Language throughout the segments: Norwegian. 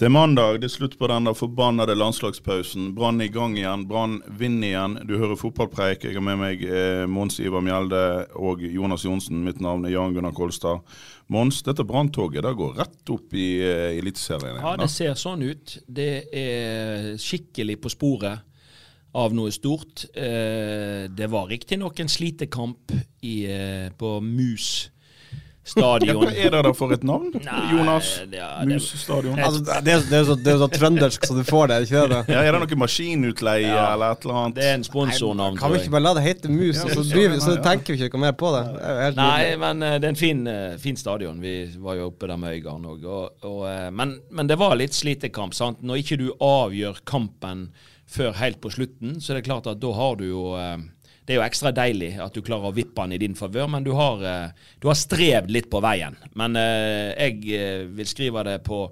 Det er mandag, det er slutt på den der forbannede landslagspausen. Brann i gang igjen, Brann vinner igjen. Du hører fotballpreik. Jeg har med meg eh, Mons Ivar Mjelde og Jonas Johnsen. Mitt navn er Jan Gunnar Kolstad. Mons, dette branntoget det går rett opp i eh, Eliteserien. Ja, det ser sånn ut. Det er skikkelig på sporet av noe stort. Eh, det var riktignok en slitekamp i, eh, på Mus stadion. hva er det da for et navn? Nei, Jonas? det er- det- Mus stadion? Altså, det, er, det, er så, det er så trøndersk så du får det, ikke det? Ja, er det noe maskinutleie Ja. eller et eller annet? Det er en sponsornavn, Kan vi ikke bare la det hete Mus, Ja, så, så- vi, så tenker vi ikke noe mer på det? det er helt Nei, men eh, det er en fin, eh, fin stadion. Vi var jo oppe der med Øygarden òg. Og, og, eh, men, men det var litt slitekamp. sant? Når ikke du avgjør kampen før helt på slutten, så er det klart at da har du jo Det er jo ekstra deilig at du klarer å vippe den i din favør, men du har, eh, du har strevd litt på veien. Men eh, jeg eh, vil skrive det på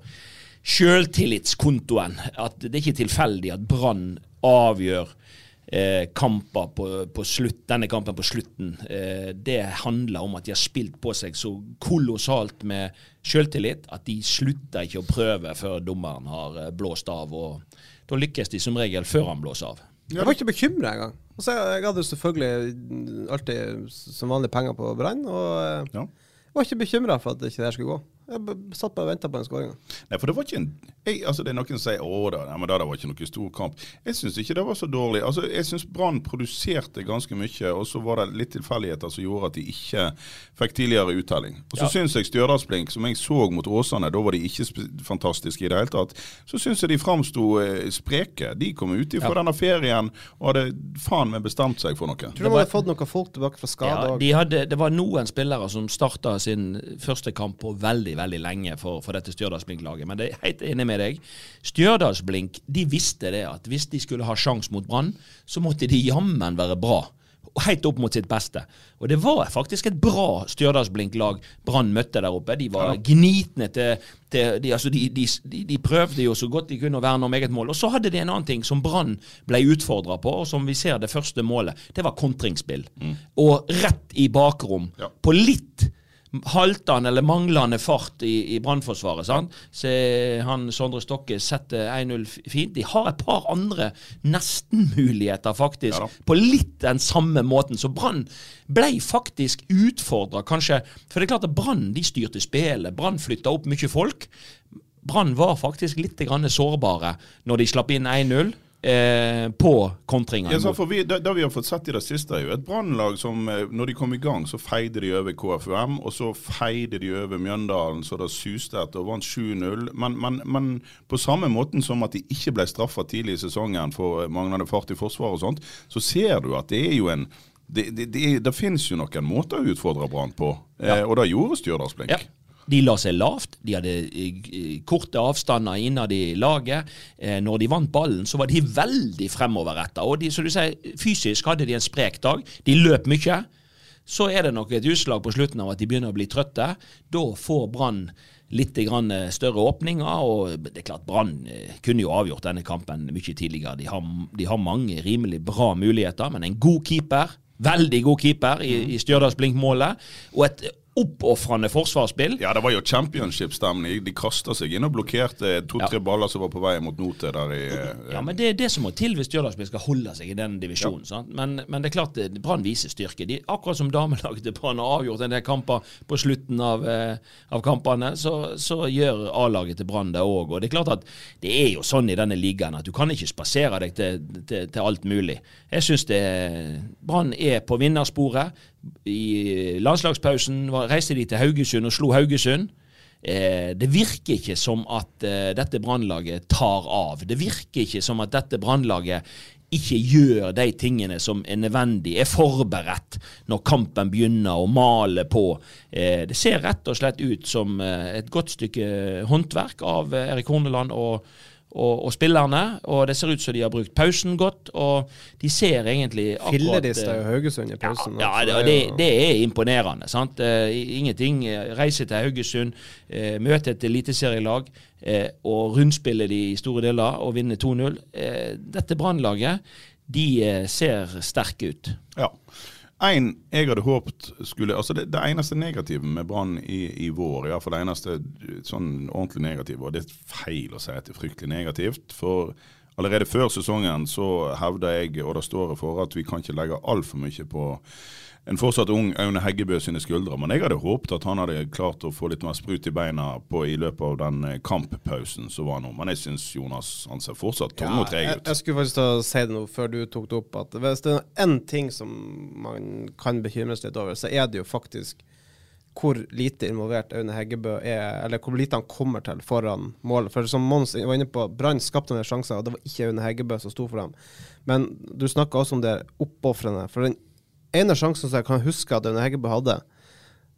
sjøltillitskontoen. At det er ikke tilfeldig at Brann avgjør kamper på, på slutt, denne kampen på slutten. Det handler om at de har spilt på seg så kolossalt med sjøltillit at de slutter ikke å prøve før dommeren har blåst av. og Da lykkes de som regel før han blåser av. Jeg var ikke bekymra engang. Altså, jeg, jeg hadde jo selvfølgelig alltid som vanlig penger på Brann, og eh, Ja. jeg var ikke bekymra for at ikke det her skulle gå. Jeg satt bare og venta på den skåringa. Nei, for det var ikke en jeg, altså Det er noen som sier å da, nei, men det der var ikke noe stor kamp. Jeg syns ikke det var så dårlig. Altså Jeg syns Brann produserte ganske mye, og så var det litt tilfeldigheter som gjorde at de ikke fikk tidligere uttelling. Og så Ja. syns jeg Stjørdalsblink, som jeg så mot Åsane, da var de ikke fantastiske i det hele tatt, så syns jeg de framsto eh, spreke. De kom ut ifra Ja. denne ferien og hadde faen meg bestemt seg for noe. Tror du de hadde fått noen folk tilbake fra skade Ja, de hadde, det var noen spillere som starta sin første kamp på veldig veldig lenge for, for dette Stjørdalsblink-laget. Men det er helt enig med deg. Stjørdalsblink de visste det at hvis de skulle ha sjanse mot Brann, så måtte de jammen være bra. Helt opp mot sitt beste. Og det var faktisk et bra Stjørdalsblink-lag Brann møtte der oppe. De var gnitne til, til de, altså de, de, de, de prøvde jo så godt de kunne å verne om eget mål. Og så hadde de en annen ting som Brann ble utfordra på, og som vi ser det første målet. Det var kontringsspill. Og rett i bakrom. Ja. På litt haltende eller manglende fart i, i brannforsvaret. Så han Sondre Stokke setter 1-0 fint. De har et par andre nesten-muligheter, faktisk, Ja på litt den samme måten. Så Brann ble faktisk utfordra, kanskje. For det er klart at Brann de styrte spillet. Brann flytta opp mye folk. Brann var faktisk litt grann sårbare når de slapp inn 1-0 eh, på kontringa. Ja, det, det vi har fått sett i det siste, er jo et brannlag som eh, når de kom i gang, så feide de over KFUM, og så feide de over Mjøndalen, så det suste etter og vant 7-0. Men, men, men på samme måten som at de ikke ble straffa tidlig i sesongen for eh, manglende fart i forsvaret og sånt, så ser du at det er jo en det, det, det, det finnes jo noen måter å utfordre Brann på, eh, og det gjorde Stjørdalsblink. Ja. De la seg lavt, de hadde eh, korte avstander innad i laget. Eh, når de vant ballen, så var de veldig fremoverretta. Fysisk hadde de en sprek dag. De løp mye. Så er det nok et utslag på slutten av at de begynner å bli trøtte. Da får Brann litt eh, større åpninger, og det er klart Brann kunne jo avgjort denne kampen mye tidligere. De har, de har mange rimelig bra muligheter, men en god keeper, veldig god keeper i, i Stjørdals-Blink-målet, og et oppofrende forsvarsspill. Ja, det var jo championship-stemning. De kasta seg inn og blokkerte to-tre baller som var på vei mot notet der i eh, Ja, men Det er det som må til hvis Stjørdalsblink skal holde seg i den divisjonen. sant? Men, men det er klart Brann viser styrke. De, akkurat som damelaget til Brann har avgjort en del kamper på slutten av, eh, av kampene, så, så gjør A-laget til Brann det òg. Og det er klart at det er jo sånn i denne ligaen at du kan ikke spasere deg til, til, til alt mulig. Jeg syns Brann er på vinnersporet. I landslagspausen var, reiste de til Haugesund og slo Haugesund. Eh, det virker ikke som at eh, dette brannlaget tar av. Det virker ikke som at dette brannlaget ikke gjør de tingene som er nødvendig, er forberedt når kampen begynner å male på. Eh, det ser rett og slett ut som eh, et godt stykke håndverk av eh, Erik Horneland og, og, og, spillerne. Og det ser ut som de har brukt pausen godt, og de ser egentlig akkurat Fillerista i Haugesund i pausen. Ja, ja det, det, er imponerende. sant? ingenting. Reise til Haugesund, møte et eliteserielag eh, og rundspille de i store deler og vinne 2-0. Eh, dette Brannlaget de eh, ser sterke ut. Ja. En jeg hadde håpet skulle altså Det, det eneste negative med Brann i, i, vår, iallfall det eneste sånn ordentlig negative, og det er feil å si at det er fryktelig negativt. For allerede før sesongen så hevda jeg, og det står jeg for, at vi kan ikke legge altfor mye på en fortsatt ung Aune Heggebø sine skuldre. Men jeg hadde håpet at han hadde klart å få litt mer sprut i beina på, i løpet av den eh, kamppausen som var nå. Men jeg syns Jonas han ser fortsatt tung ja, og treg ut. Jeg, jeg, skulle faktisk si det nå før du tok det opp, at hvis det er én ting som man kan bekymres litt over, så er det jo faktisk hvor lite involvert Aune Heggebø er, eller hvor lite han kommer til foran målet. For som Mons var inne på, Brann skapte noen sjanser, og det var ikke Aune Heggebø som sto for dem. Men du snakka også om det oppofrende. For den ene sjansen som jeg kan huske at Aune Heggebø hadde,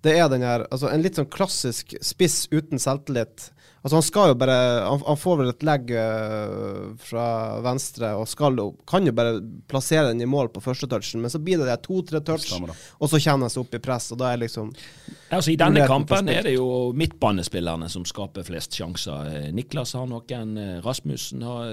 det er den her, altså en litt sånn klassisk spiss uten selvtillit. Altså Han skal jo bare Han, han får vel et legg uh, fra venstre og skal, kan jo bare plassere den i mål på første touchen, men så blir det to-tre touch, og så kjenner han seg opp i press, og da er liksom Altså I denne kampen er det jo midtbanespillerne som skaper flest sjanser. Eh, Niklas har noen, eh, Rasmussen har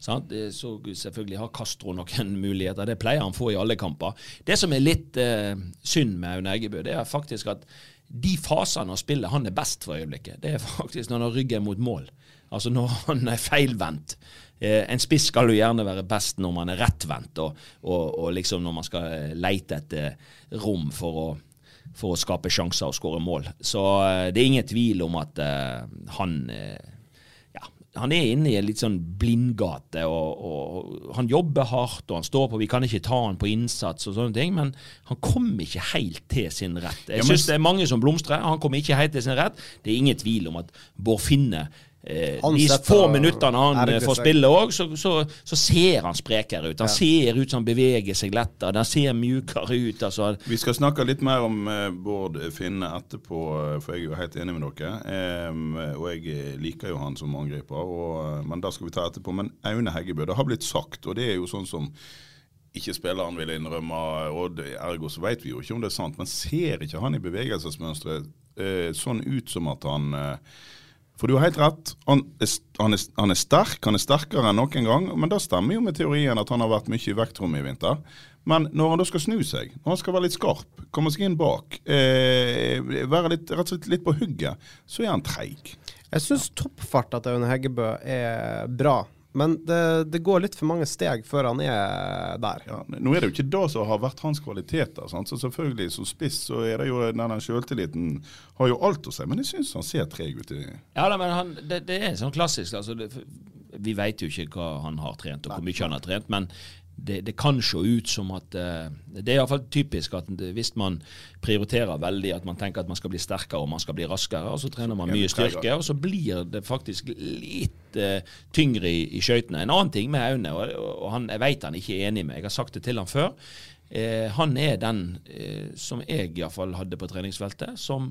sant? Så selvfølgelig har Castro noen muligheter. Det pleier han å få i alle kamper. Det som er litt eh, synd med Aune Eggebø, det er faktisk at de fasene av spillet han er best for øyeblikket, det er faktisk når han har ryggen mot mål. Altså når han er feilvendt. Eh, en spiss skal jo gjerne være best når man er rettvendt, og, og, og, liksom når man skal eh, leite etter rom for å, for å skape sjanser og skåre mål. Så eh, det er ingen tvil om at eh, han eh, han er inne i en litt sånn blindgate, og, og, han jobber hardt, og han står på Vi kan ikke ta han på innsats og sånne ting, men han kommer ikke helt til sin rett. Jeg ja, men... syns det er mange som blomstrer. Han kommer ikke helt til sin rett. Det er ingen tvil om at Bård Finne de få minuttene han eh, får spille òg, så, så, så, ser han sprekere ut. Han ja. ser ut som han beveger seg lettere. Han ser mjukere ut. Altså. Vi skal snakke litt mer om uh, Bård Finne etterpå, for jeg er jo helt enig med dere. Um, og jeg liker jo han som angriper, og, men det skal vi ta etterpå. Men Aune Heggebø, det har blitt sagt, og det er jo sånn som ikke spilleren vil innrømme, og ergo så vet vi jo ikke om det er sant. Men ser ikke han i bevegelsesmønsteret uh, sånn ut som at han uh, for du har helt rett. Han er, han, er, han er, sterk, han er sterkere enn noen gang. Men det stemmer jo med teorien at han har vært mye i vektrommet i vinter. Men når han da skal snu seg, når han skal være litt skarp, komme seg inn bak, eh, være litt, rett og slett litt på hugget, så er han treig. Jeg syns toppfart til Aune Heggebø er bra. Men det, det, går litt for mange steg før han er der. Ja, nå er det jo ikke det som har vært hans kvaliteter. Sant? Så selvfølgelig Som spiss så er det jo den sjøltilliten har jo alt å si, men jeg syns han ser treg ut. i Ja, da, men han, det, det, er sånn klassisk. Altså, det, vi vet jo ikke hva han har trent, og hvor mye han har trent. Men det, det, kan se ut som at uh, Det er iallfall typisk at hvis man prioriterer veldig at man tenker at man skal bli sterkere og man skal bli raskere, og så trener man mye styrke, og så blir det faktisk litt uh, tyngre i, i skøytene. En annen ting med Aune, og, og han, jeg vet han ikke er enig med, jeg har sagt det til han før. Eh, han er den eh, som jeg iallfall hadde på treningsfeltet, som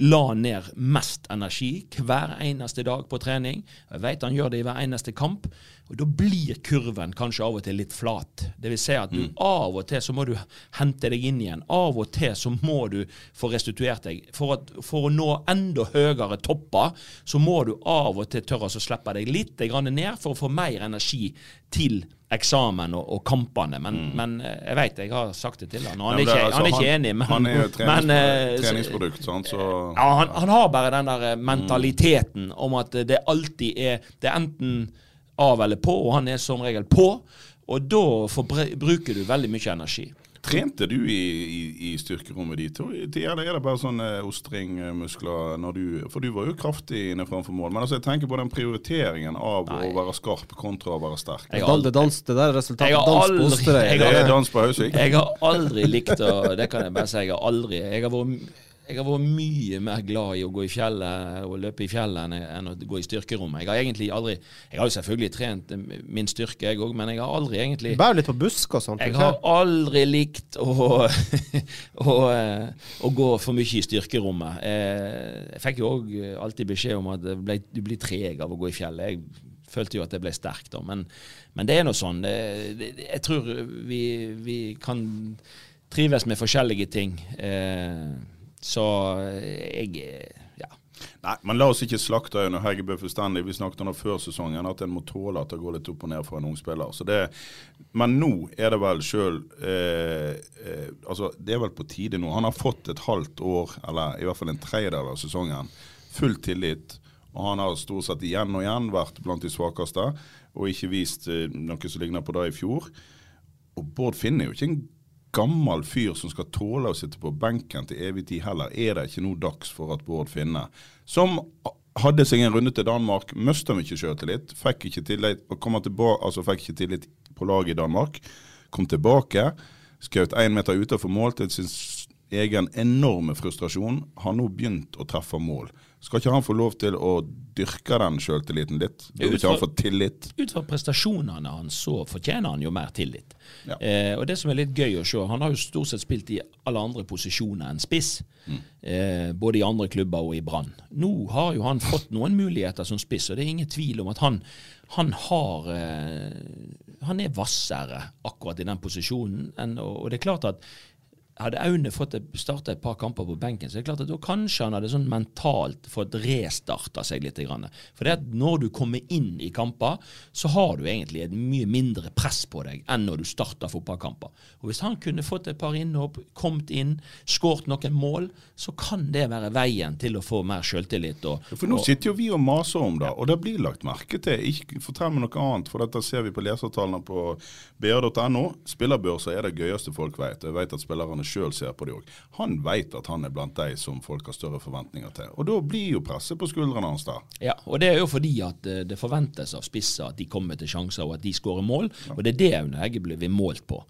la ned mest energi hver eneste dag på trening. Jeg vet han gjør det i hver eneste kamp. Og Da blir kurven kanskje av og til litt flat. Det vil si at du mm. av og til så må du hente deg inn igjen. Av og til så må du få restituert deg. For, at, for å nå enda høyere topper, så må du av og til tørre å slippe deg litt ned for å få mer energi til eksamen og, og kampene. Men, mm. men, eh, jeg vet jeg har sagt det til han, og han, er, ikke, altså, han er ikke, enig. Men, han er jo treningsprodukt, men, uh, treningsprodukt, sant, så ja, han, han, har bare den der eh, mentaliteten mm. om at det alltid er Det er enten av eller på, og han er som regel på. Og da bruker du veldig mye energi. Trente du i, i, i styrkerommet ditt, eller er det bare sånne ostringmuskler når du For du var jo kraftig inne framfor mål. Men altså jeg tenker på den prioriteringen av Nei. å være skarp kontra å være sterk. Jeg har, det, dans, det der resultatet dans på Osterøy. Det er dans på Hausvik. Jeg har aldri likt å Det kan jeg bare si. Jeg har aldri Jeg har vært jeg har vært mye mer glad i å gå i fjellet og løpe i fjellet enn, å gå i styrkerommet. Jeg har egentlig aldri Jeg har jo selvfølgelig trent min styrke, jeg òg, men jeg har aldri egentlig Bærer litt på busk og sånt. Jeg har aldri likt å, å, å gå for mye i styrkerommet. Eh, Jeg fikk jo òg alltid beskjed om at ble, du blir treg av å gå i fjellet. Jeg følte jo at jeg ble sterk da, men, men det er nå sånn. Jeg tror vi, vi kan trives med forskjellige ting. Eh, Så jeg Ja. Nei, men la oss ikke slakte Øyne Heggebø fullstendig. Vi snakket om det før sesongen, at en må tåle at det går litt opp og ned for en ung spiller. Så det, men nå er det vel sjøl eh, eh, altså Det er vel på tide nå. Han har fått et halvt år, eller i hvert fall en tredjedel av sesongen, full tillit. Og han har stort sett igjen og igjen vært blant de svakeste, og ikke vist eh, noe som ligner på det i fjor. Og Bård Finn er jo ikke en gammel fyr som skal tåle å sitte på benken til evig tid heller. Er det ikke nå dags for at Bård Finne, som hadde seg en runde til Danmark, mista mye sjøltillit, fikk ikke tillit, tilbake, altså fikk ikke tillit på laget i Danmark, kom tilbake, skjøt én meter utenfor mål til sin egen enorme frustrasjon, har nå begynt å treffe mål. Skal ikke han få lov til å dyrke den sjøltilliten litt? Burde ikke han få tillit? Ut fra prestasjonene hans så fortjener han jo mer tillit. Ja. Eh, og det som er litt gøy å se, han har jo stort sett spilt i alle andre posisjoner enn spiss. Eh, både i andre klubber og i Brann. Nå har jo han fått noen muligheter som spiss, og det er ingen tvil om at han, han har eh, Han er hvassere akkurat i den posisjonen. Enn, og, og det er klart at hadde Aune fått starta et par kamper på benken, så er det klart at da kanskje han hadde sånn mentalt fått restarta seg litt. For det at når du kommer inn i kamper, så har du egentlig et mye mindre press på deg enn når du starter fotballkamper. Og Hvis han kunne fått et par innhopp, kommet inn, skåret noen mål, så kan det være veien til å få mer sjøltillit. For nå og, sitter jo vi og maser om det, og det blir lagt merke til. Ikke Fortell meg noe annet, for dette ser vi på lesertallene på br.no. Spillerbørser er det gøyeste folk vet. Jeg vet at spillerne sjøl ser på det òg. Han vet at han er blant de som folk har større forventninger til. Og da blir jo presset på skuldrene hans der. Ja, og det er jo fordi at eh, det forventes av spisser at de kommer til sjanser og at de skårer mål. Og det er det Aune Heggebø blir målt på.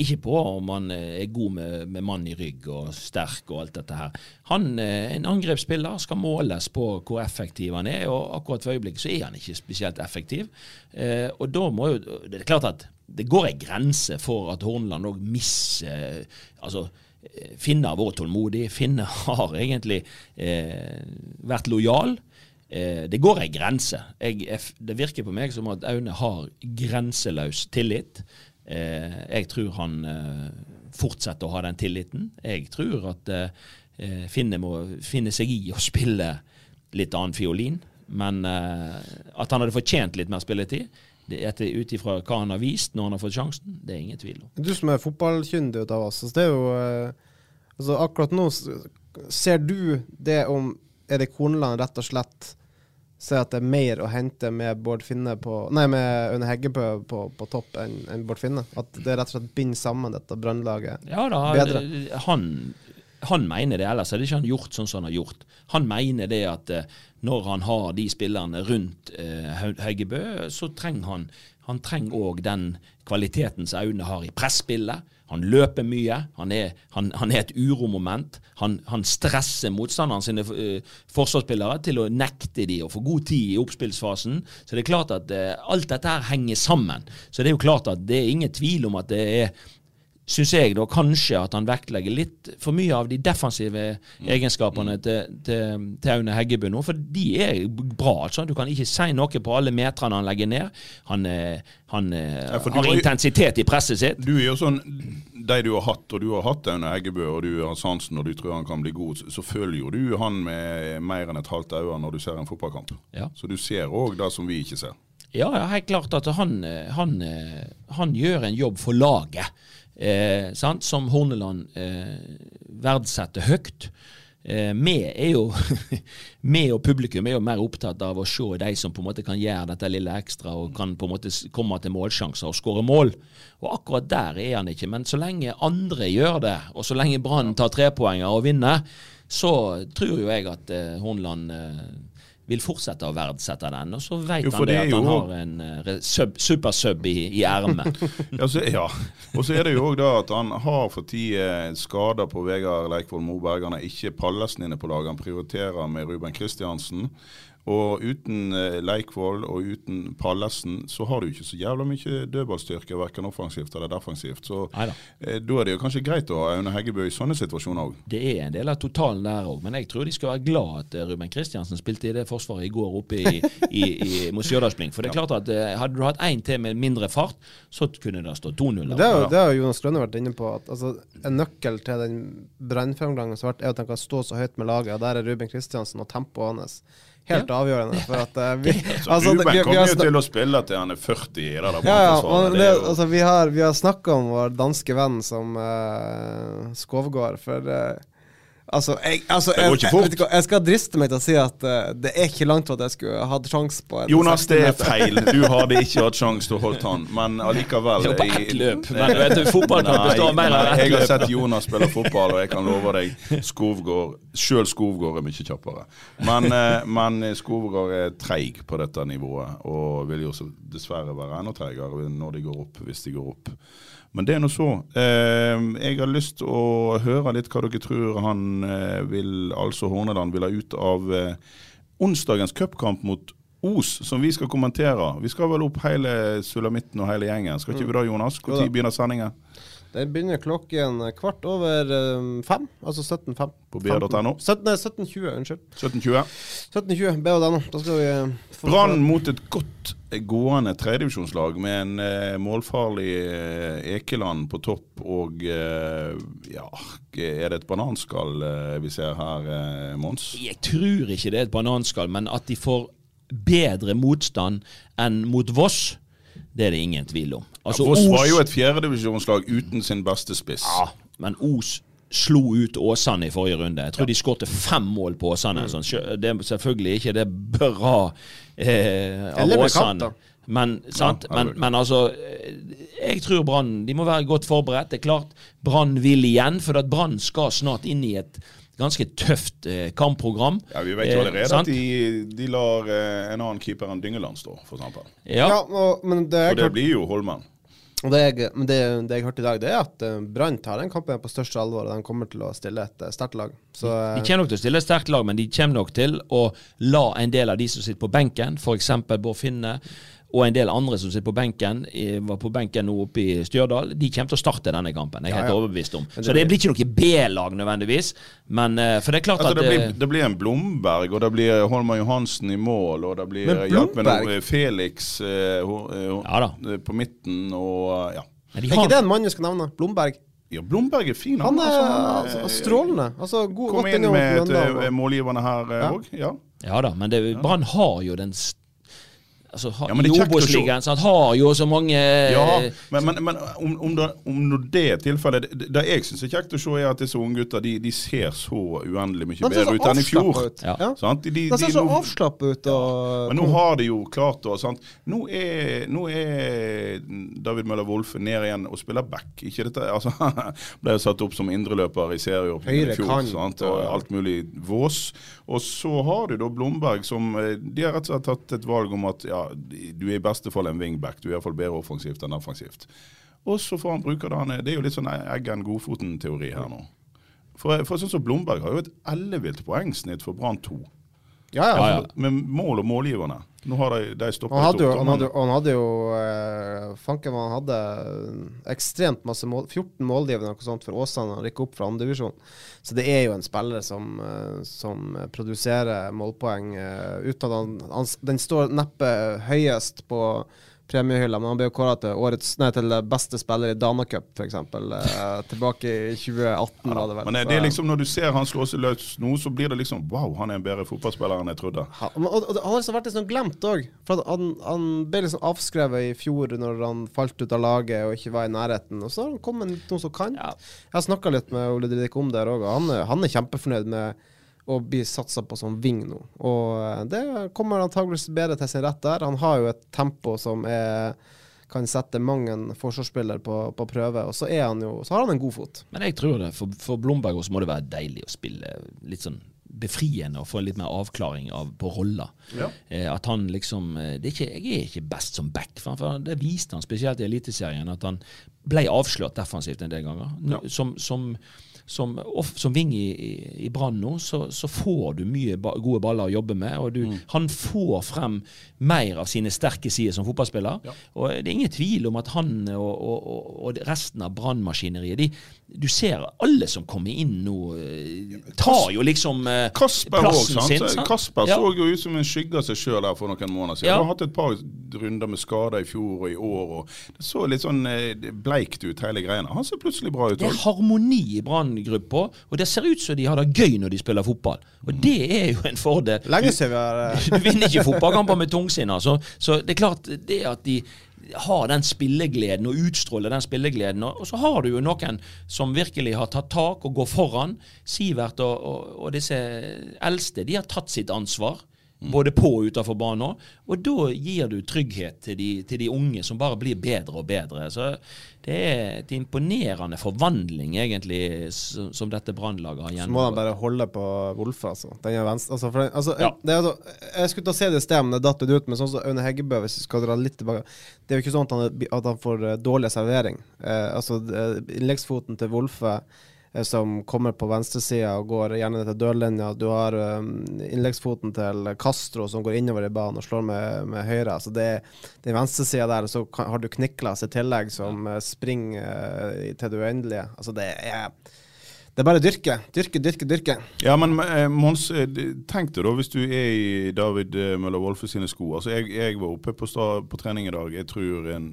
Ikke på om han eh, er god med, med mann i rygg og sterk og alt dette her. Han, eh, En angrepsspiller skal måles på hvor effektiv han er, og akkurat for øyeblikket så er han ikke spesielt effektiv. Eh, og da må jo Det er klart at det går en grense for at Horneland òg misser altså, eh, Finne har vært tålmodig. Finne har egentlig eh, vært lojal. Eh, det går en grense. Jeg, det virker på meg som at Aune har grenseløs tillit. Eh, jeg tror han eh, fortsetter å ha den tilliten. Jeg tror at eh, Finne må finne seg i å spille litt annen fiolin. Men at han hadde fortjent litt mer spilletid, ut ifra hva han har vist når han har fått sjansen, det er ingen tvil om. Du som er fotballkyndig av oss, altså det er jo eh, altså Akkurat nå ser du det om Erik Horneland rett og slett ser at det er mer å hente med Bård Finne på Nei, med Aune Heggebø på, på topp enn en Bård Finne? At det rett og slett binder sammen dette brannlaget? Ja da, Bedre. han, han mener det, ellers hadde ikke han gjort sånn som han har gjort. Han mener det at eh, når han har de spillerne rundt eh, Hau- så trenger han han trenger òg den kvaliteten som Aune har i presspillet. Han løper mye. Han er, han, han er et uromoment. Han, han stresser motstanderen sine uh, forsvarsspillere til å nekte de å få god tid i oppspillsfasen. Så det er klart at uh, alt dette her henger sammen. Så det er jo klart at det er ingen tvil om at det er syns jeg da kanskje at han vektlegger litt for mye av de defensive egenskapene til, til, til Aune Heggebø nå. For de er bra. altså. Du kan ikke si noe på alle meterne han legger ned. Han, eh, han ja, har intensitet i presset sitt. Du er jo sånn, De du har hatt, og du har hatt Aune Heggebø og du har sansen og du tror han kan bli god, så- følger jo du han med mer enn et halvt øye når du ser en fotballkamp. Ja. Så du ser òg det som vi ikke ser. Ja, ja, helt klart at han, eh, han, eh, han gjør en jobb for laget, eh, sant? som Horneland eh, verdsetter høyt. Eh, vi er jo vi og publikum er jo mer opptatt av å se de som på en måte kan gjøre dette lille ekstra og kan på en måte komme til målsjanser og skåre mål. Og akkurat der er han ikke. Men så lenge andre gjør det, og så lenge Brann tar trepoenger og vinner, så tror jo jeg at eh, Horneland eh, vil fortsette å verdsette den. Og så vet Jo, han det det at han jo- har en super sub supersub i, i ermet. Ja. Og så er det jo òg da at han har for tida skader på Vegard Leikvoll Moberg. Han er ikke Pallesen inne på laget. Han prioriterer med Ruben Kristiansen. Og uten eh, Leikvoll og uten Pallesen så har du ikke så jævla mye dødballstyrke, verken offensivt eller defensivt. Så Neida. eh, da er det jo kanskje greit å ha Aune Heggebø i sånne situasjoner òg. Det er en del av totalen der òg, men jeg tror de skal være glad at eh, Ruben Kristiansen spilte i det forsvaret i går oppe i, i, i, mot Stjørdalsblink. For det er klart at hadde du hatt én til med mindre fart, så kunne det stått 2-0. Det har Jonas Grønne vært inne på. At altså, En nøkkel til den brannframgangen som har vært, er at han kan stå så høyt med laget. og Der er Ruben Kristiansen og tempoet hans helt avgjørende. For at uh, vi, Så altså, Ruben kommer jo til å spille til han er 40 i det ja, ja. Det altså, vi har, vi har snakka om vår danske venn som uh, Skovgård, for eh, Altså, jeg, altså Det går jeg, ikke jeg, jeg skal driste meg til å si at uh, det er ikke langt til at jeg skulle hatt sjanse på en Jonas, det er feil. Du hadde ikke hatt sjanse til å holde han, men allikevel jo på ett løp. Men vet du, fotballkamp består av mer Nei, enn nei, ett jeg har sett Jonas spille fotball, og jeg kan love deg Skovgård Sjøl Skovgård er mye kjappere. Men, uh, men Skovgård er treig på dette nivået, og vil jo dessverre være enda treigere når de går opp, hvis de går opp. Men det er nå så. Eh, jeg har lyst til å høre litt hva dere tror han eh, vil, altså Horneland, vil ha ut av eh, onsdagens cupkamp mot Os, som vi skal kommentere. Vi skal vel opp hele sulamitten og hele gjengen. Skal ikke vi da, Jonas? Når begynner sendingen? Den begynner klokken kvart over eh, fem, altså 17.05. På BR.no. 17, nei, 17.20, unnskyld. 17.20. 17.20, BR.no. Da skal vi eh, få Brann mot et godt gående tredjedivisjonslag med en eh, målfarlig eh, Ekeland på topp og eh, ja, er det et bananskall eh, vi ser her, eh, Mons? Jeg tror ikke det er et bananskall, men at de får bedre motstand enn mot Voss, det er det ingen tvil om. Altså, Voss var jo et fjerdedivisjonslag uten sin beste spiss. Ja, men Os slo ut Åsane i forrige runde. Jeg tror de skårte fem mål på Åsane. Sånn, det er selvfølgelig ikke det bra eh, av Eller Åsane. Men, sant? Ja, men, men altså eh, Jeg tror Brann De må være godt forberedt. Det er klart Brann vil igjen, for at Brann skal snart inn i et ganske tøft eh, kampprogram. Ja, Vi vet jo Eh, allerede at de, de lar eh, en annen keeper enn Dyngeland stå, f.eks. Ja. Ja, og, men det Og det blir jo Holmen. Og det jeg, men det, det jeg hørte i dag, det er at Brann tar den kampen på største alvor, og de kommer til å stille et sterkt lag. Så De eh, kommer nok til å stille et sterkt lag, men de kommer nok til å la en del av de som sitter på benken, f.eks. Bård Finne, og en del andre som sitter på benken, eh, var på benken nå oppe i Stjørdal, de kommer til å starte denne kampen. Jeg er Ja, helt ja. overbevist om. Så det blir- ikke noe B-lag nødvendigvis, men eh, for det er klart Altså, at det, blir, eh, det blir en Blomberg, og det blir Holmar Johansen i mål, og det blir Men hjelp med noe Felix uh, uh, eh, Ja eh, på midten, og eh, ja. er ikke det en mann du skal nevne? Blomberg. Ja, Blomberg er fin. Han er altså, altså, strålende. Altså, god, Kom godt inn med eh, målgivende her Ja. òg. Ja. Ja da, men det- Brann har jo den s- Altså, Ja. Obos-ligaen har jo så mange Ja, eh, men, men, men om, om, det, om det er tilfellet Det, det jeg syns er kjekt å se, er at disse unggutter de, de ser så uendelig mye De bedre ut enn i fjor. ut. Ja. Ja. Sant? De, de, De ser så avslappa ut. Og, Men nå har de jo klart å sant? Nå, er, nå er David Møller Wolfe ned igjen og spiller back. Ikke dette, altså, ble jo satt opp som indreløper i serieåpningen i fjor. kant, Sant? Og og- alt mulig vås. Og så har du da Blomberg som eh, De har rett og slett tatt et valg om at ja, du er i beste fall en wingback. Du er iallfall bedre offensivt enn offensivt. Og så får han bruke det han er. Det er jo litt sånn Eggen-Godfoten-teori her nå. For, for sånn som Blomberg har jo et ellevilt poengsnitt for Brann 2. ja, ja. Ja, ja. Med mål og målgiverne. Nå har de, de stoppa Han hadde jo, han hadde, han hadde jo eh, Fanken han hadde ekstremt masse mål 14 målgivende for Åsane Han rykke opp fra andredivisjon. Så det er jo en spiller som, eh, som produserer målpoeng eh, uten at han, han Den står neppe høyest på premiehylla, men han ble kåra til årets Nei, til beste spiller i Danacup, f.eks. Eh, tilbake i 2018, var det vel. Men det, Så- det er liksom når du ser han slå seg løs nå, så blir det liksom Wow, han er en bedre fotballspiller enn jeg trodde. Han, og, og, han har liksom vært litt sånn glemt òg. Han, han ble liksom avskrevet i fjor når han falt ut av laget og ikke var i nærheten. Og så har han kommet noen som kan. Ja. Jeg har snakka litt med Ole Didrik om det òg, og han, han er kjempefornøyd med å bli satsa på som wing nå. Og eh, det kommer antageligvis bedre til sin rett der. Han har jo et tempo som er kan sette mang en forsvarsspiller på, på prøve, og så, er han jo, så har han en god fot. Men jeg tror det. For, for Blomberg også må det være deilig å spille litt sånn befriende å få litt mer avklaring av, på roller. Ja. Eh, at han liksom eh, det er ikke, Jeg er ikke best som back. For, han- for det viste han spesielt i Eliteserien, at han ble avslørt defensivt en del ganger. Ja. Som, som, som, som ving i, i, i Brann nå, så, så får du mye ba, gode baller å jobbe med. og du, Han får frem mer av sine sterke sider som fotballspiller. Og Det er ingen tvil om at han og, og, og, resten av brannmaskineriet Du ser alle som kommer inn nå, eh, tar jo liksom eh, Kasper plassen også, sin. sant? Kasper Ja. så jo ut som en skygge av seg sjøl der for noen måneder siden. Ja. Han har hatt et par runder med skader i fjor og i år. og Det så litt sånn eh, bleikt ut, hele greiene. Han ser plutselig bra ut Det er harmoni i Brann-gruppa, og det ser ut som de har det gøy når de spiller fotball. Og det er jo en fordel. Lenge siden vi har eh, Du vinner ikke fotballkamper med tungsinn, altså. Så det er klart, det at de har den spillegleden og utstråler den spillegleden. Og og så har du jo noen som virkelig har tatt tak og går foran. Sivert og, og, og disse eldste, de har tatt sitt ansvar. Både på og utenfor banen. Og da gir du trygghet til de, til de unge, som bare blir bedre og bedre. Så det er et imponerende forvandling, egentlig, som, dette Brannlaget har Så må de bare holde på Wolfe, altså. Den er venstre, altså, den, altså Ja. det altså, jeg skulle ta se det i sted, men det datt ut. Men sånn som Aune Heggebø, hvis vi skal dra litt tilbake Det er jo ikke sånn at han, at han får eh, dårlig servering. Eh, altså, eh, innleggsfoten til Wolfe eh, som kommer på venstresida og går gjerne til dørlinja. Du har um, innleggsfoten til Castro som går innover i banen og slår med, med høyre. Så det, er den venstresida der, så har du Kniklas i tillegg som eh, springer eh, til det uendelige. Altså det er det er bare dyrke. Dyrke, dyrke, dyrke. Ja, men eh, Mons, eh, tenk deg da hvis du er i David eh, Møller Wolfe sine sko. Altså, jeg, jeg var oppe på, på trening i dag. Jeg tror en,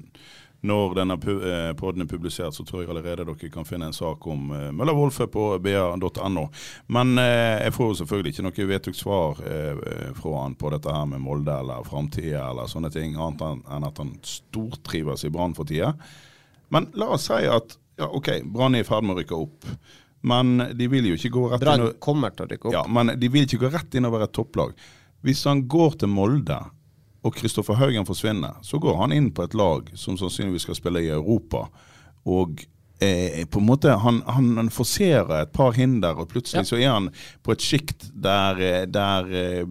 når denne eh, podden er publisert, så tror jeg allerede dere kan finne en sak om eh, Møller Wolfe på ba.no. Men eh, jeg får jo selvfølgelig ikke noe vedtatt svar fra han på dette her med Molde eller framtida eller sånne ting, annet enn- at han stortrives i Brann for tida. Men la oss si at ja, OK, Brann er i ferd med å rykke opp. Men de vil jo ikke gå rett Brann kommer til å rykke opp. ja, men de vil ikke gå rett inn og være et topplag. Hvis han går til Molde, og Kristoffer Haugen forsvinner, så går han inn på et lag som sannsynligvis skal spille i Europa. Og eh, på en måte, han, han forserer et par hinder, og plutselig Ja. så er han på et sjikt der, eh, der eh,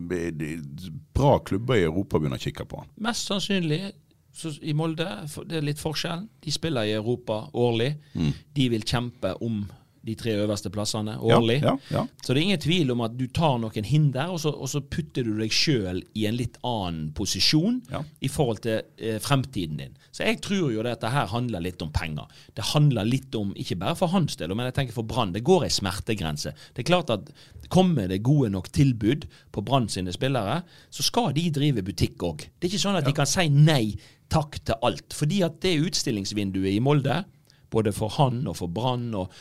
bra klubber i Europa begynner å kikke på han. Mest sannsynlig så i Molde, det er litt forskjell. De spiller i Europa årlig. Mm. De vil kjempe om de tre øverste plassene årlig. ja, ja. Så det er ingen tvil om at du tar noen hinder, og så, og så putter du deg sjøl i en litt annen posisjon Ja. i forhold til eh, fremtiden din. Så jeg tror jo dette her handler litt om penger. Det handler litt om, ikke bare for hans del, men jeg tenker for Brann, det går ei smertegrense. Det er klart at kommer det gode nok tilbud på Brann sine spillere, så skal de drive butikk òg. Det er ikke sånn at de kan si nei takk til alt. Fordi at det utstillingsvinduet i Molde, både for han og for Brann, og,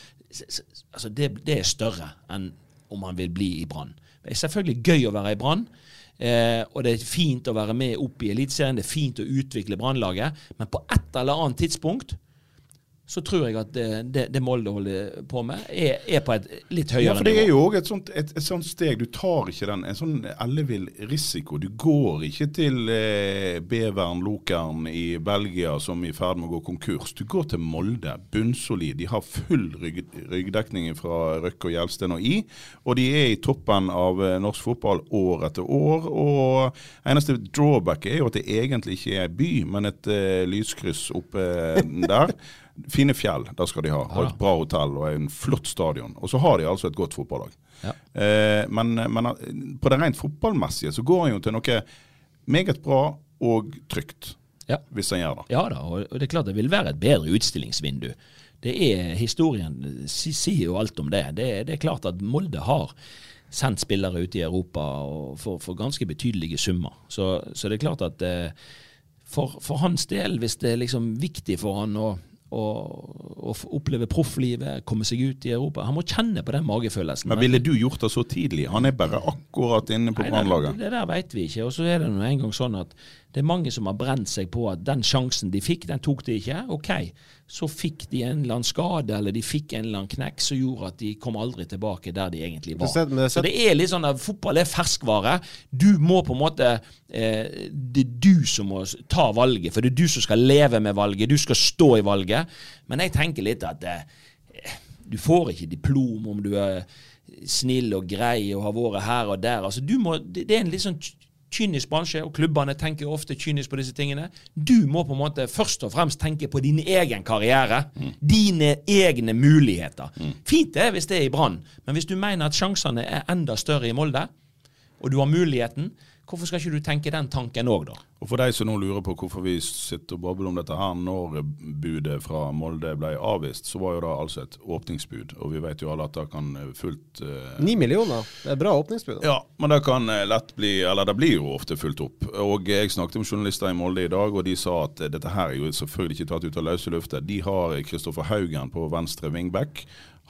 altså det, det er større enn om han vil bli i Brann. Det er selvfølgelig gøy å være i Brann. Eh, og det er fint å være med opp i Eliteserien, det er fint å utvikle Brannlaget. Men på et eller annet tidspunkt så tror jeg at det, det, det Molde holder på med, er, er på et litt høyere Ja, for det er jo òg et, et, et sånt steg. Du tar ikke den, en sånn ellevill risiko. Du går ikke til eh, Beveren Lokeren i Belgia som er i ferd med å gå konkurs. Du går til Molde, bunnsolid. De har full rygg, ryggdekning fra Røkke og Gjelsten og I. Og de er i toppen av eh, norsk fotball år etter år. Og eneste drawback er jo at det egentlig ikke er by, men et eh, lyskryss oppe der. Fine fjell, der skal de ha. Og et bra hotell og en flott stadion. Og så har de altså et godt fotballag. Ja. Eh, men, men på det rent fotballmessige så går han jo til noe meget bra og trygt, Ja. hvis han gjør det. Ja da, og det er klart det vil være et bedre utstillingsvindu. Det er Historien si- sier jo alt om det. det. Det er klart at Molde har sendt spillere ut i Europa for, for ganske betydelige summer. Så, så det er klart at eh, for, for hans del, hvis det er liksom viktig for han å, å, oppleve profflivet, komme seg ut i Europa Han må kjenne på den magefølelsen. Men ville du gjort det så tidlig? Han er bare akkurat inne på Brannlaget. Det der vet vi ikke. Og så er det nå en gang sånn at det er mange som har brent seg på at den sjansen de fikk, den tok de ikke. OK, så fikk de en eller annen skade eller de fikk en eller annen knekk som gjorde at de kom aldri tilbake der de egentlig var. Så det er litt sånn at fotball er ferskvare. Du må på en måte eh, Det er du som må ta valget, for det er du som skal leve med valget. Du skal stå i valget. Men jeg tenker litt at eh, du får ikke diplom om du er snill og grei og har vært her og der. Altså, du må, det, det er en litt sånn kynisk bransje, og klubbene tenker ofte kynisk på disse tingene. Du må på en måte først og fremst tenke på din egen karriere. Dine egne muligheter. Fint det hvis det er i Brann, men hvis du mener at sjansene er enda større i Molde, og du har muligheten, hvorfor skal ikke du tenke den tanken òg, da? Og for deg som nå lurer på hvorfor vi sitter og babler om dette her når budet fra Molde ble avvist, så var jo det altså et åpningsbud. Og vi vet jo alle at det kan eh, fullt Ni Ni millioner, det er bra åpningsbud. da. Ja, men det kan eh, lett bli, eller det blir jo ofte fulgt opp. Og jeg snakket med journalister i Molde i dag, og de sa at eh, dette her er jo selvfølgelig ikke tatt ut av løse lufta. De har Kristoffer Haugen på venstre wingback.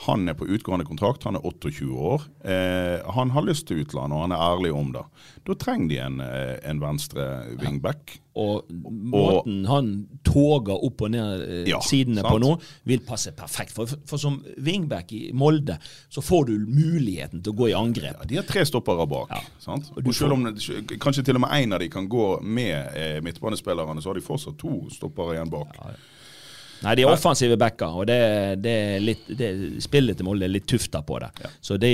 Han er på utgående kontrakt, han er 28 år. Eh, han har lyst til utlandet, og han er ærlig om det. Da trenger de en, eh, en venstre wingback. Og måten han toger opp og ned eh, Ja, sidene sant. på nå, vil passe perfekt. For, for som wingback i Molde, så får du muligheten til å gå i angrep. Ja, de har tre stoppere bak. Ja. Sant? Og Og selv om kanskje til og med en av de kan gå med eh, midtbanespillerne, så har de fortsatt to stoppere igjen bak. Nei, de er offensive backer, og det, det er litt, det, spillet til Molde er litt tufta på det. Så det,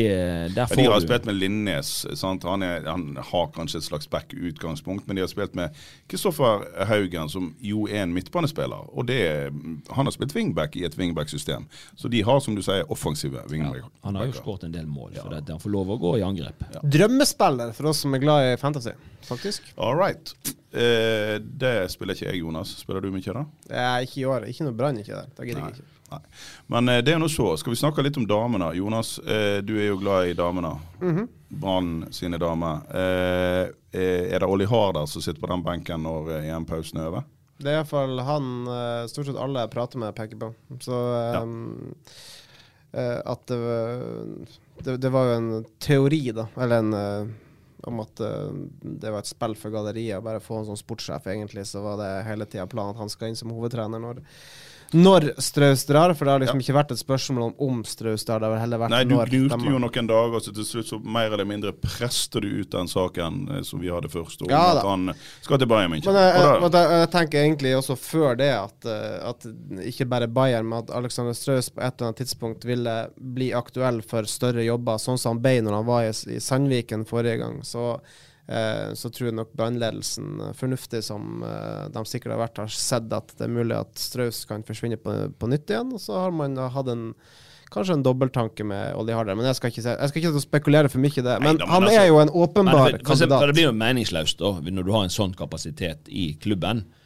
der Ja, får de har du spilt med Linnes. Sant? Han, er, han har kanskje et slags back-utgangspunkt, men de har spilt med Kristoffer Haugen, som jo er en midtbanespiller. Og det, han har spilt wingback i et wingback-system. Så de har, som du sier, offensive wingback. Han har jo skåret en del mål, for at han får lov å gå i angrep. Drømmespiller for oss som er glad i fantasy, faktisk. All right. Eh, det spiller ikke jeg, Jonas. Spiller du mye da? Er ikke i år. Ikke noe Brann ikke der. Da gidder jeg ikke. Nei. Men eh, det er nå så. Skal vi snakke litt om damene? Jonas, eh, du er jo glad i damene. Brann sine damer. Eh, eh, er det Olli Harder som sitter på den benken når eh, EM-pausen er over? Det er iallfall han eh, stort sett alle jeg prater med, peker på. Så Ja. um, eh, at det, det, det var jo en teori, da, eller en eh, om at eh, det var et spill for galleriet å bare få en sånn sportssjef, egentlig. Så var det hele tida planen at han skal inn som hovedtrener når, når Straus drar. For det har liksom ikke vært et spørsmål om om Straus drar, det har heller vært Nei, du gnuste jo noen dager, så til slutt så mer eller mindre preste du ut den saken eh, som vi hadde først, om Ja at han skal til Bayern München. Men jeg, jeg, jeg, jeg tenker egentlig også før det at, eh, at ikke bare Bayern, men at Alexander Straus på et eller annet tidspunkt ville bli aktuell for større jobber, sånn som han ble når han var i, i Sandviken forrige gang. Så, så tror jeg nok brannledelsen, eh, fornuftig som eh, de sikkert har vært, har sett at det er mulig at Straus kan forsvinne på, på nytt igjen. Og så har man hatt en Kanskje en dobbelttanke med Olli Harder, men jeg skal ikke, se- jeg skal ikke spekulere for mye i det. Men Nei da, men han altså- er jo en Men åpenbar for, for, for kandidat. det blir jo meningsløst da, når du har en sånn kapasitet i klubben, eh,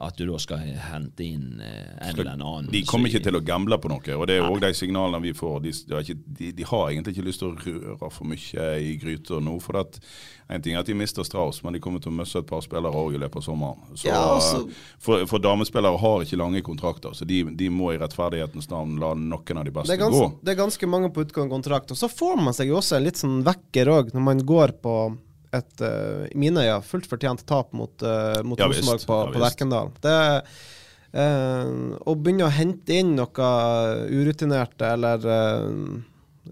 at du da skal hente inn eh, en eller annen. De kommer ikke til å gamble på noe, og det er òg de signalene vi får. De, de, har ikke, de, de har egentlig ikke lyst til å røre for mye i gryta nå. For at, en ting er at de mister Strauss, men de kommer til å miste et par spillere òg i løpet av sommeren. Så, Ja, altså- for, for damespillere har ikke lange kontrakter, så de, de må i rettferdighetens navn la noen av de beste det ganske, gå. det er ganske mange på utgående kontrakt. Og så får man seg jo også en litt sånn vekker òg, når man går på et uh, i mine øyne fullt fortjent tap mot, uh, mot Ja. Rosenborg på, Ja, på. Lerkendal. Det eh, Å begynne å hente inn noe urutinerte eller eh,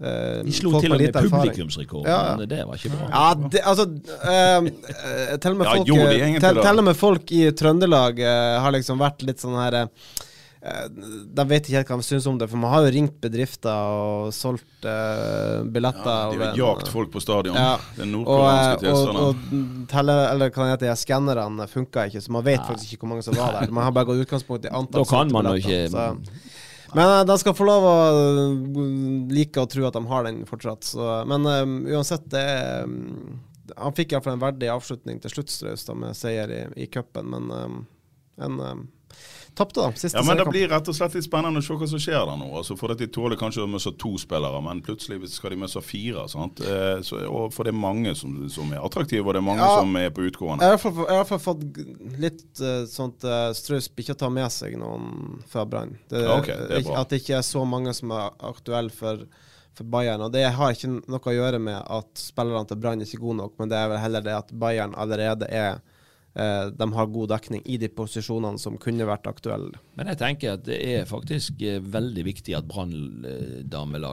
eh, De slo til og med publikumsrekord, Ja, men det var ikke bra. Ja, det, altså eh, eh, til, og med folk, ja, eh, til, til og med folk i Trøndelag eh, har liksom vært litt sånn her eh, De vet ikke helt hva de syns om det, for man har jo ringt bedrifter og solgt uh, billetter. Ja, de har jagt folk på stadion. Ja. Det og, nordkoreanske tilstanden. og, tilstander. og telle, eller hva heter, de skannerne funka ikke, så man vet faktisk ikke hvor mange som var der. Man har bare gått utgangspunkt i antall Da kan man jo ikke så- Men eh, de skal få lov å eh, like å tro at de har den fortsatt. Så, men um, uansett, det er mm, Han fikk iallfall en verdig avslutning til slutt, Straus, med seier i, i cupen, men um, en um, Tapte, da. Siste Ja, men Det blir rett og slett litt spennende å se hva som skjer der nå. Altså for at De tåler kanskje å møte to spillere, men plutselig skal de møte fire. sant? Eh, så, og For det er mange som, som er attraktive, og det er mange Ja. som er på utgående. jeg har i hvert fall fått litt uh, sånt uh, Straus ikke ta med seg noen fra Brann. Det, Ja, ok, det er ikke- bra. At det ikke er så mange som er aktuelle for, for Bayern. Og Det har ikke noe å gjøre med at spillerne til Brann er ikke gode nok, men det er vel heller det at Bayern allerede er De har god dekning i de posisjonene som kunne vært aktuelle. Men jeg tenker at det er faktisk eh, veldig viktig at Brann damelag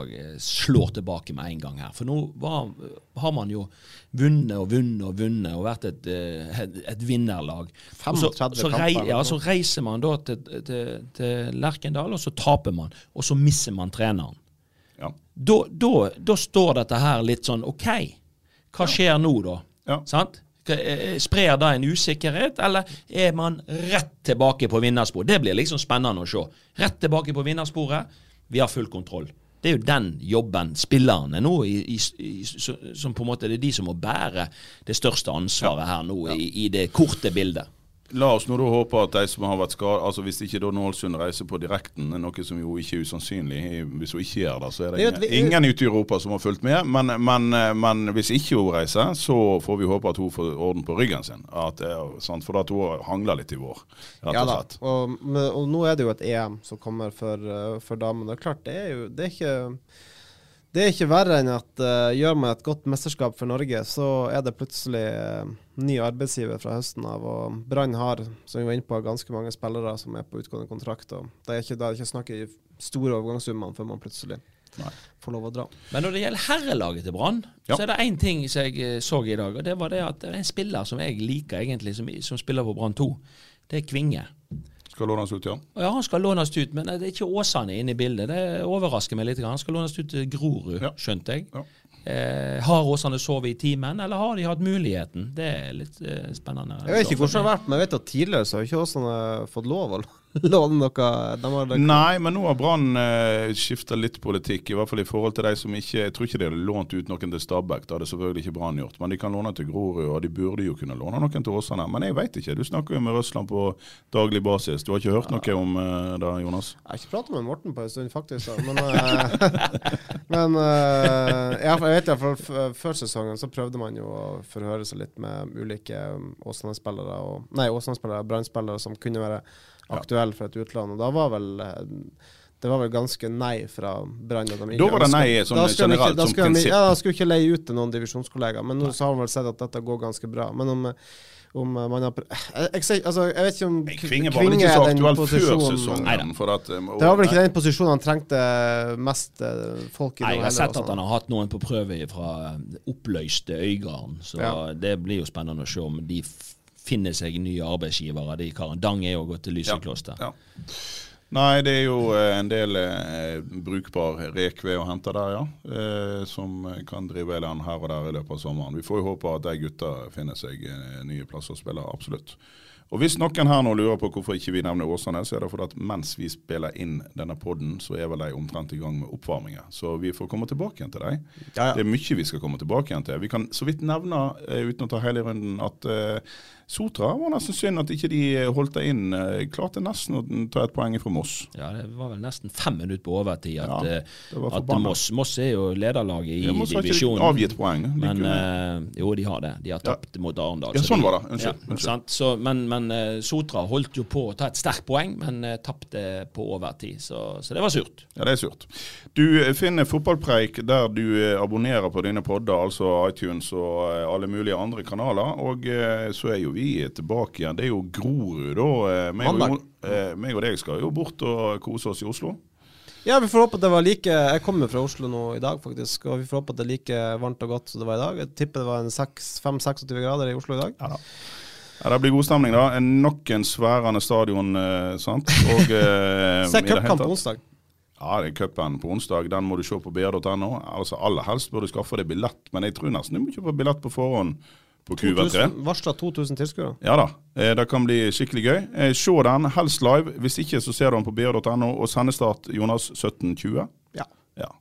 damelaget slår tilbake med en gang her. For nå var, har man jo vunnet og vunnet og vunnet og vært et, eh, et, et vinnerlag. Så, så, rei, ja, så reiser man da til, til, til Lerkendal, og så taper man. Og så mister man treneren. Ja. Da, da, da står dette her litt sånn OK, hva skjer nå, da? Ja. Sant? K- eh, Sprer det en usikkerhet, eller er man rett tilbake på vinnersporet? Det blir liksom spennende å se. Rett tilbake på vinnersporet. Vi har full kontroll. Det er jo den jobben spillerne nå, i, i, som på en måte det er de som må bære det største ansvaret her nå, i, i det korte bildet. La oss nå da håpe at de som har vært skadet altså Hvis ikke da Nålsund reiser på direkten, noe som jo ikke er usannsynlig Hvis hun ikke gjør det, så er det er ingen, ingen ute i Europa som har fulgt med. Men, men, men hvis ikke hun reiser, så får vi håpe at hun får orden på ryggen sin. At, er sant? For at hun hangler litt i vår, rett Ja og slett. Og, men, og nå er det jo et EM som kommer for, uh, for damene. Det er klart, det er jo det er ikke det er ikke verre enn at uh, gjør man et godt mesterskap for Norge, så er det plutselig uh, ny arbeidsgiver fra høsten av. Og Brann har, som vi var inne på, ganske mange spillere som er på utgående kontrakt. og Det er ikke, det er ikke snakk i store overgangssummene før man plutselig Nei. får lov å dra. Men når det gjelder herrelaget til Brann, Ja. så er det én ting som jeg eh, så i dag. Og det var det at det er en spiller som jeg liker egentlig, som, som spiller på Brann 2. Det er Kvinge. Skal lånes ut, ja. Ja, Han skal lånes ut, men det er ikke Åsane inne i bildet. Det overrasker meg litt. Han skal lånes ut til Grorud, Ja. skjønte jeg. Ja. Eh, har Åsane sovet i timen, eller har de hatt muligheten? Det er litt eh, spennende. Jeg vet ikke hvordan det har vært, men jeg vet at tidligere så har ikke Åsane fått lov å låne noe. De har, Nei, men nå har Brann eh, skifta litt politikk, i hvert fall i forhold til de som ikke Jeg tror ikke de hadde lånt ut noen til Stabæk, det hadde selvfølgelig ikke Brann gjort. Men de kan låne til Grorud, og de burde jo kunne låne noen til Åsane. Men jeg veit ikke. Du snakker jo med Røsland på daglig basis. Du har ikke hørt noe om eh, det, Jonas? Jeg har ikke pratet med Morten på en stund, faktisk. Da. Men, eh, men eh, jeg, jeg vet iallfall før sesongen så prøvde man jo å forhøre seg litt med ulike um, Åsane-spillere og Nei, Åsane-spillere, Brann-spillere som kunne være aktuelle for et utland. Og da var vel eh, det var vel ganske nei fra Brann. Da var det nei sånn Da generelt, ikke, som prinsipp. Ja, da skulle ikke leie ut til noen divisjonskollegaer, men nå så har man vel sett at dette går ganske bra. Men om, om man har jeg, jeg, ser- altså, jeg vet ikke om Kvinge var vel ikke så aktuell før sesongen. For at, og, det var vel ikke den posisjonen han trengte mest eh, folk i Nei, jeg har sett at han har hatt noen på prøve fra oppløste Øygarden, så Ja. det blir jo spennende å se om de f- finner seg nye arbeidsgivere, de karene. Dang er jo gått til Lysekloster. Ja. Nei, det er jo eh, en del eh, brukbar rekve å hente der, ja. Eh, som kan drive land her og der i løpet av sommeren. Vi får jo håpe at de gutta finner seg eh, nye plasser å spille, absolutt. Og Hvis noen her nå lurer på hvorfor ikke vi nevner Åsane, så er det fordi at mens vi spiller inn denne podden, så er vel de omtrent i gang med oppvarminga. Så vi får komme tilbake igjen til dem. Ja, ja. Det er mye vi skal komme tilbake igjen til. Vi kan så vidt nevne, eh, uten å ta hele runden, at eh, Sotra var nesten synd at ikke de holdt det inn. Eh, klarte nesten å ta et poeng fra Moss. Ja, det var vel nesten fem minutter på overtid at, Ja, eh, at. Moss, Moss er jo lederlaget i Ja, Moss har ikke avgitt poeng. Men eh, jo, de har det. De har Ja. tapt mot Arendal. Ja, sånn de- var det. Unnskyld, Ja, unnskyld. Så, men men eh, Sotra holdt jo på å ta et sterkt poeng, men uh, tapte på overtid. Så, så det var surt. Ja, det er surt. Du eh, finner fotballpreik der du eh, abonnerer på dine podder, altså iTunes og eh, alle mulige andre kanaler. Og eh, så er jo vi er tilbake igjen. Det er jo Grorud, da. Eh, meg, og. Eh, meg og deg skal jo bort og kose oss i Oslo. Ja, vi får håpe at det var like Jeg kommer fra Oslo nå i dag, faktisk. Og vi får håpe at det er like varmt og godt som det var i dag. Jeg tipper det var en 5-26 grader i Oslo i dag. Ja da. Ja, Det blir god stemning, da. Nok en sværende stadion, eh, sant. Og, eh, Se cupkamp på onsdag. Ja, det er cupen på onsdag. Den må du se på br.no. Altså, aller helst bør du skaffe deg billett, men jeg tror nesten du må kjøpe billett på forhånd på QV3. Varsla 2000 tilskuere. Ja da, eh, det kan bli skikkelig gøy. Eh, Se den, helst live. Hvis ikke, så ser du den på br.no. Og sendestart Jonas 1720. Ja. Ja.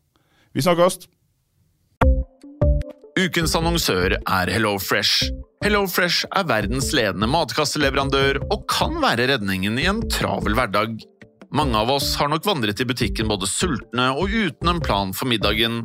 Vi snakkes! Ukens annonsør er HelloFresh. HelloFresh er verdens ledende matkasseleverandør og kan være redningen i en travel hverdag. Mange av oss har nok vandret i butikken både sultne og uten en plan for middagen,